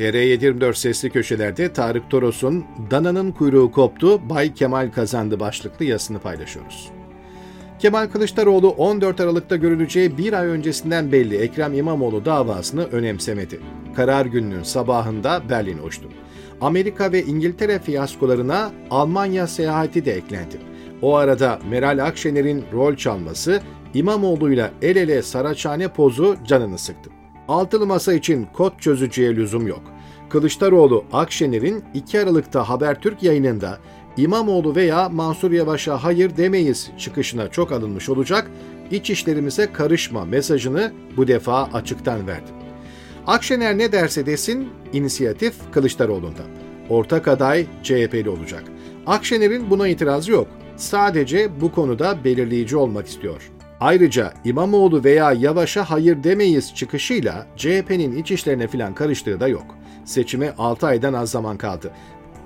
TR724 sesli köşelerde Tarık Toros'un Dana'nın kuyruğu koptu, Bay Kemal kazandı başlıklı yazısını paylaşıyoruz. Kemal Kılıçdaroğlu 14 Aralık'ta görüleceği bir ay öncesinden belli Ekrem İmamoğlu davasını önemsemedi. Karar gününün sabahında Berlin uçtu. Amerika ve İngiltere fiyaskolarına Almanya seyahati de eklendi. O arada Meral Akşener'in rol çalması İmamoğlu'yla el ele Saraçhane pozu canını sıktı. Altılı masa için kod çözücüye lüzum yok. Kılıçdaroğlu Akşener'in 2 Aralık'ta Habertürk yayınında İmamoğlu veya Mansur Yavaş'a hayır demeyiz çıkışına çok alınmış olacak, iç işlerimize karışma mesajını bu defa açıktan verdi. Akşener ne derse desin, inisiyatif Kılıçdaroğlu'nda. Ortak aday CHP'li olacak. Akşener'in buna itirazı yok. Sadece bu konuda belirleyici olmak istiyor. Ayrıca İmamoğlu veya Yavaş'a hayır demeyiz çıkışıyla CHP'nin iç işlerine filan karıştığı da yok. Seçime 6 aydan az zaman kaldı.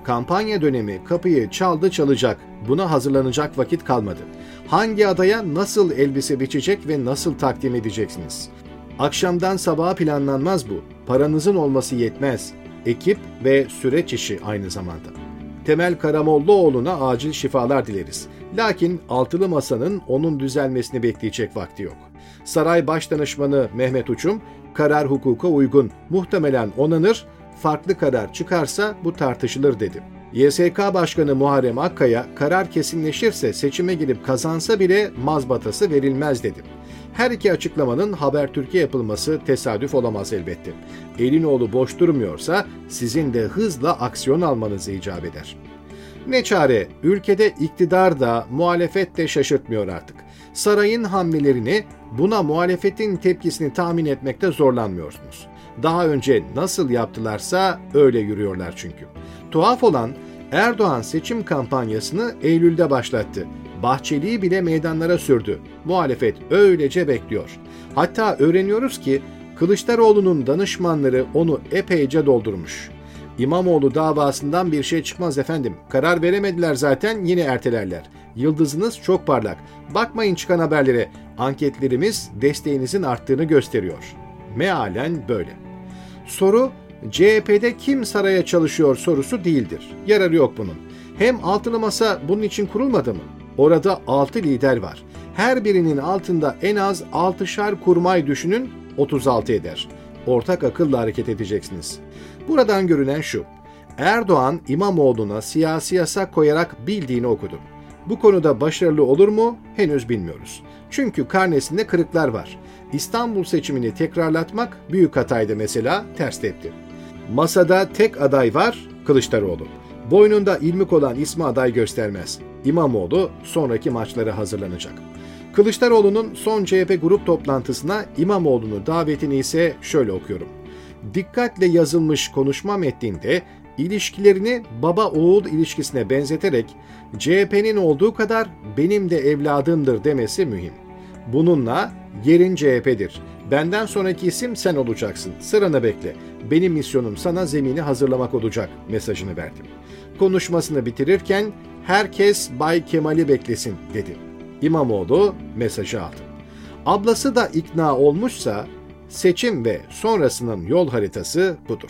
Kampanya dönemi kapıyı çaldı çalacak. Buna hazırlanacak vakit kalmadı. Hangi adaya nasıl elbise biçecek ve nasıl takdim edeceksiniz? Akşamdan sabaha planlanmaz bu. Paranızın olması yetmez. Ekip ve süreç işi aynı zamanda. Temel Karamollaoğlu'na acil şifalar dileriz. Lakin altılı masanın onun düzelmesini bekleyecek vakti yok. Saray Başdanışmanı Mehmet Uçum, karar hukuka uygun, muhtemelen onanır, farklı karar çıkarsa bu tartışılır dedi. YSK Başkanı Muharrem Akkaya karar kesinleşirse seçime girip kazansa bile mazbatası verilmez dedi. Her iki açıklamanın Haber Türkiye yapılması tesadüf olamaz elbette. Elinoğlu boş durmuyorsa sizin de hızla aksiyon almanızı icap eder. Ne çare, ülkede iktidar da muhalefet de şaşırtmıyor artık. Sarayın hamlelerini, buna muhalefetin tepkisini tahmin etmekte zorlanmıyorsunuz. Daha önce nasıl yaptılarsa öyle yürüyorlar çünkü. Tuhaf olan Erdoğan seçim kampanyasını Eylül'de başlattı. Bahçeli'yi bile meydanlara sürdü. Muhalefet öylece bekliyor. Hatta öğreniyoruz ki Kılıçdaroğlu'nun danışmanları onu epeyce doldurmuş. İmamoğlu davasından bir şey çıkmaz efendim. Karar veremediler zaten yine ertelerler. Yıldızınız çok parlak. Bakmayın çıkan haberlere. Anketlerimiz desteğinizin arttığını gösteriyor. Mealen böyle. Soru CHP'de kim saraya çalışıyor sorusu değildir. Yararı yok bunun. Hem altılı masa bunun için kurulmadı mı? Orada altı lider var. Her birinin altında en az altışar kurmay düşünün 36 eder. Ortak akılla hareket edeceksiniz. Buradan görünen şu. Erdoğan İmamoğlu'na siyasi yasak koyarak bildiğini okudu. Bu konuda başarılı olur mu henüz bilmiyoruz. Çünkü karnesinde kırıklar var. İstanbul seçimini tekrarlatmak büyük hataydı mesela ters tepti. Masada tek aday var Kılıçdaroğlu. Boynunda ilmik olan ismi aday göstermez. İmamoğlu sonraki maçlara hazırlanacak. Kılıçdaroğlu'nun son CHP grup toplantısına İmamoğlu'nu davetini ise şöyle okuyorum. Dikkatle yazılmış konuşma metninde ilişkilerini baba-oğul ilişkisine benzeterek CHP'nin olduğu kadar benim de evladımdır demesi mühim. Bununla yerin CHP'dir. Benden sonraki isim sen olacaksın. Sıranı bekle. Benim misyonum sana zemini hazırlamak olacak mesajını verdim. Konuşmasını bitirirken herkes Bay Kemal'i beklesin dedi. İmamoğlu mesajı aldı. Ablası da ikna olmuşsa seçim ve sonrasının yol haritası budur.